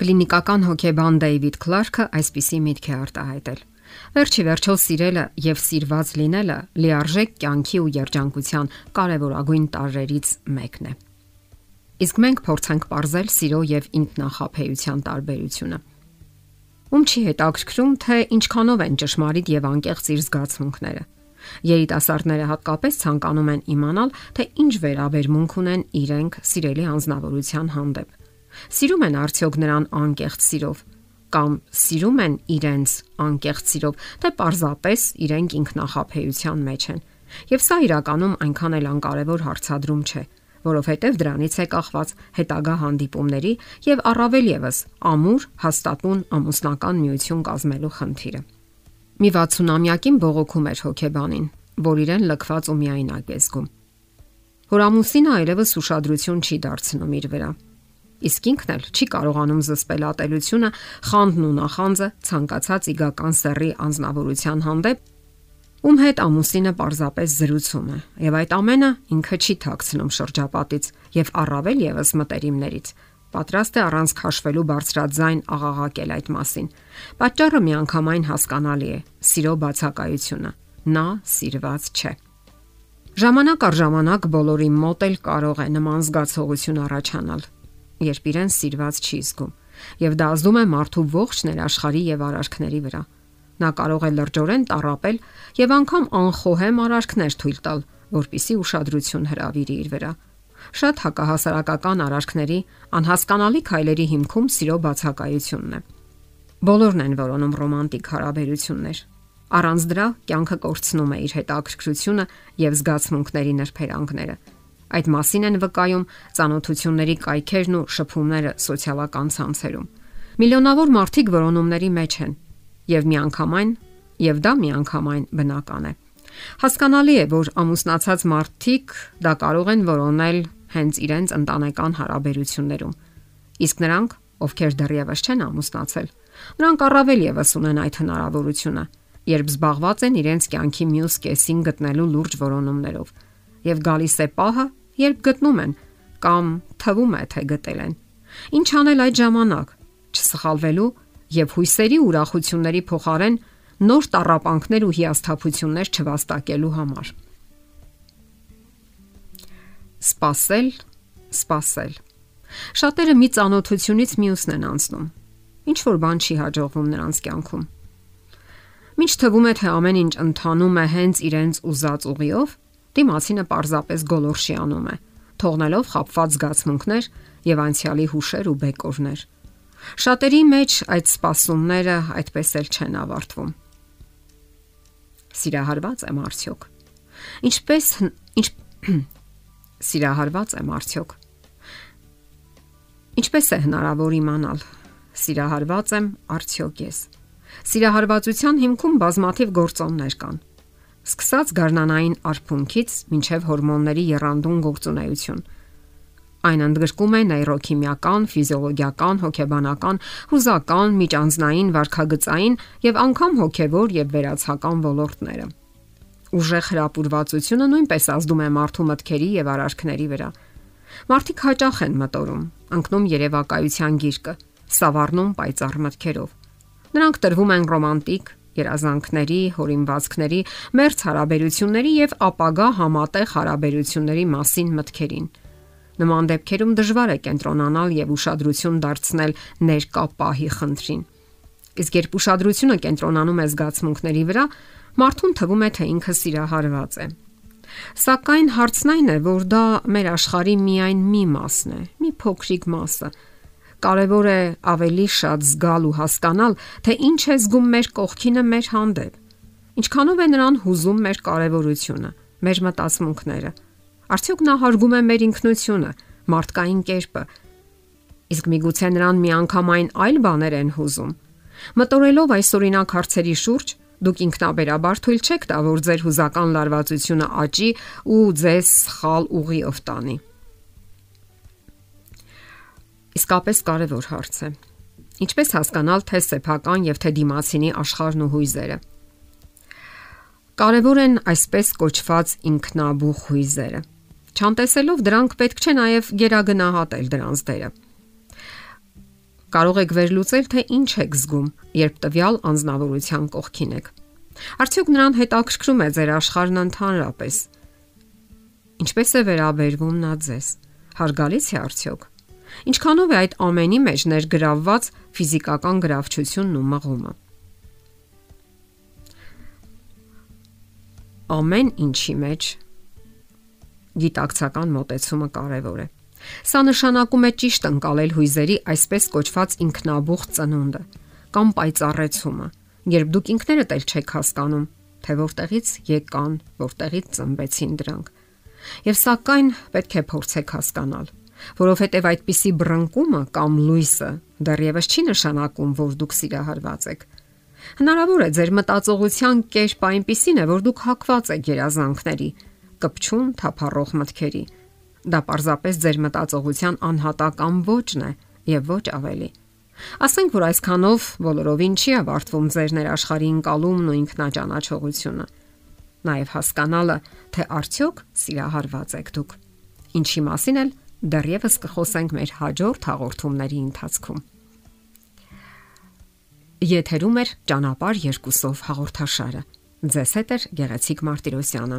Կլինիկական հոգեբան Դեյվիդ Քլարքը այսպիսի միտք է արտահայտել. Վերջի վերջո սիրելը եւ սիրված լինելը լիարժեք կյանքի ու երջանկության կարևորագույն տարրերից մեկն է։ Իսկ մենք փորձենք ողրզել սիրո եւ ինքնախապեյության տարբերությունը։ Ում չի հետաքրքրում, թե ինչքանով են ճշմարիտ եւ անկեղծ իր զգացմունքները։ Երիտասարդները հատկապես ցանկանում են իմանալ, թե ինչ վերաբերմունք ունեն իրենք սիրելի անznավորության հանդեպ Սիրում են արդյոք նրան անկեղծ սիրով կամ սիրում են իրենց անկեղծ սիրով, թե պարզապես իրենք ինքնախապեյության մեջ են։ Եվ սա իրականում այնքան էլ անկարևոր հարցադրում չէ, որովհետև դրանից է կախված հետագա հանդիպումների եւ առավել եւս ամուր հաստատուն ամուսնական միություն կազմելու խնդիրը։ Մի 60-ամյակին բողոքում էր հոգեբանին, որ իրեն լքված ու միայնակ է զգում։ Հորամուսինը այլևս ուշադրություն չի դարձնում իր վրա Իսկ ինքն էլ չի կարողանում զսպել ատելությունը, խանդն ու նախանձը ցանկացած իգական սեռի անznավորության հանդեպ, ում հետ ամուսինը պարզապես զրուցում է, եւ այդ ամենը ինքը չի թաքցնում շրջապատից եւ առավել եւս մտերիմներից պատրաստ է առանց քաշվելու բարձրաձայն աղաղակել այդ մասին։ Պատճառը միանգամայն հասկանալի է՝ սիրո բացակայությունը։ Նա սիրված չէ։ Ժամանակ առ ժամանակ բոլորի մոտ էլ կարող է նման զգացողություն առաջանալ, երբ իրեն սիրված չի զգում, եւ դա ազդում է մարդու ողջ ներաշխարի եւ արարքների վրա։ Նա կարող է լրջորեն տարապել եւ անգամ անխոհեմ արարքներ թույլ տալ, որpիսի ուշադրություն հրավիրի իր վրա։ Շատ հակահասարակական արարքների անհասկանալի քայլերի հիմքում սիրո բացակայությունն է։ Բոլորն են որոնում ռոմանտիկ հարաբերություններ։ Առանց դրա կյանքը կորցնում է իր հետաքրքրությունը եւ զգացմունքների նրբերանգները Այդ մասին են վկայում ծանոթությունների կայքերն ու շփումները սոցիալական ցանցերում։ Միլիոնավոր մարդիկ որոնումների մեջ են եւ միանգամայն եւ դա միանգամայն բնական է։ Հասկանալի է, որ ամուսնացած մարդիկ դա կարող են որոնել հենց իրենց ընտանեկան հարաբերություններում։ Իսկ նրանք, ովքեր դեռևս չեն ամուսնացել, նրանք առավել եւս ունեն այդ հնարավորությունը, երբ զբաղված են իրենց կյանքի մյուս կեսին գտնելու լուրջ որոնումներով։ Եվ գալիս է պահը, երբ գտնում են կամ թվում է թե գտել են։ Ինչ անել այդ ժամանակ, չսխալվելու եւ հույսերի ուրախությունների փոխարեն նոր տարապանքներ ու հիասթափություններ չվաստակելու համար։ Սպասել, սպասել։ Շատերը մի ծանոթությունից մյուսն են անցնում։ Ինչ որ բան չի հաջողվում նրանց կյանքում։ Մինչ թվում է թե ամեն ինչ ընթանում է հենց իրենց ուզած ուղիով, Դիմացինը պարզապես գոլորշիանում է, թողնելով խապված զգացմունքներ եւ անցյալի հուշեր ու բեկորներ։ Շատերի մեջ այդ սпасումները այդպես էլ չեն ավարտվում։ Սիրահարված եմ արդյոք։ Ինչպես ինչ սիրահարված եմ արդյոք։ Ինչպես է հնարավոր իմանալ։ Սիրահարված եմ արդյոք ես։ Սիրահարվածության հիմքում բազմաթիվ գործոններ կան սկսած գարնանային արփունքից մինչև հորմոնների երանդուն գործունեություն։ Այն ընդգրկում է նեյրոքիմիական, ֆիզիոլոգիական, հոգեբանական, հուզական, միջանձնային, վարքագծային եւ անգամ հոգեվոր եւ վերացական ոլորտները։ Ուժեղ հրապուրվածությունը նույնպես ազդում է մարդու մտքերի եւ արարքների վրա։ Մարդիկ հաճախ են մտորում, ընկնում երևակայության գիրկը, սավառնում պայծառ մտքերով։ Նրանք տրվում են ռոմանտիկ, երազանքների, հորինվածքների, մերց հարաբերությունների եւ ապագա համատեղ հարաբերությունների մասին մտքերին։ Նման դեպքերում դժվար է կենտրոնանալ եւ ուշադրություն դարձնել ներկա պահի խնդրին։ Իսկ երբ ուշադրությունը կենտրոնանում է զգացմունքների վրա, մարդուն թվում է, թե ինքը սիրահարված է։ Սակայն հարցն այն է, որ դա մեր աշխարհի միայն մի մասն է, մի փոքրիկ մասը, Կարևոր է ավելի շատ զգալ ու հասկանալ, թե ինչ է զգում մեր կողքինը մեր հանդեպ։ Ինչքանով է նրան հուզում մեր կարևորությունը, մեր մտածմունքները։ Արդյոք նա հարգում է մեր ինքնությունը, մարդկային կերպը։ Իսկ միգուցե նրան միանգամայն այլ բաներ են հուզում։ Մտորելով այս օրինակ հարցերի շուրջ, դուք ինքնաբերաբար թույլ չեք տա, որ ձեր հուզական լարվածությունը աճի ու ձեզ սխալ ուղիով տանի իսկապես կարևոր հարց է։ Ինչպես հասկանալ թե սեփական եւ թե դիմացինի աշխարհն ու հույզերը։ Կարևոր են այսպես կոչված ինքնաբուխ հույզերը։ Չանտեսելով դրանք պետք չէ նաև գերագնահատել դրանց դերը։ Կարող եք վերլուծել, թե ինչ եք զգում, երբ տվյալ անznավորության կողքին եք։ Արդյոք նրան հետաքրքրում է ձեր աշխարհն ընդհանրապես։ Ինչպես է վերաբերվում նա ձեզ։ Հարգալից է արդյոք։ Ինչքանով է այդ ամենի մեջ ներգրավված ֆիզիկական գրավչությունն ու մղումը։ Ամեն ինչի մեջ գիտակցական մոտեցումը կարևոր է։ Սա նշանակում է ճիշտ ընկալել հույզերի այսպես կոչված ինքնաբուխ ծնունդը կամ պայծառեցումը, երբ դուք ինքներդ էլ չեք հասկանում, թե որտեղից եկան, որտեղից ծնվեցին դրանք։ Եվ սակայն պետք է փորձեք հասկանալ, որովհետև այդպիսի բռնկումը կամ լույսը դեռևս չի նշանակում, որ դուք սիրահարված եք։ Հնարավոր է ձեր մտածողության կերպը այնպիսին է, որ դուք հակված եք երազանքների, կպչուն, թափառող մտքերի Դա պարզապես ձեր մտածողության անհատական ոճն է եւ ոչ ավելի։ Ասենք որ այսքանով բոլորովին չի ավարտվում ձեր ներաշխարհի ընկալումն ու ինքնաճանաչողությունը։ Նաեւ հասկանալը, թե արդյոք սիրահարված եք դուք։ Ինչի մասին էլ դեռևս կխոսենք մեր հաջորդ հաղորդումների ընթացքում։ Եթերում է ճանապարհ երկուսով հաղորդաշարը։ Ձեզ հետ է Գեղեցիկ Մարտիրոսյանը։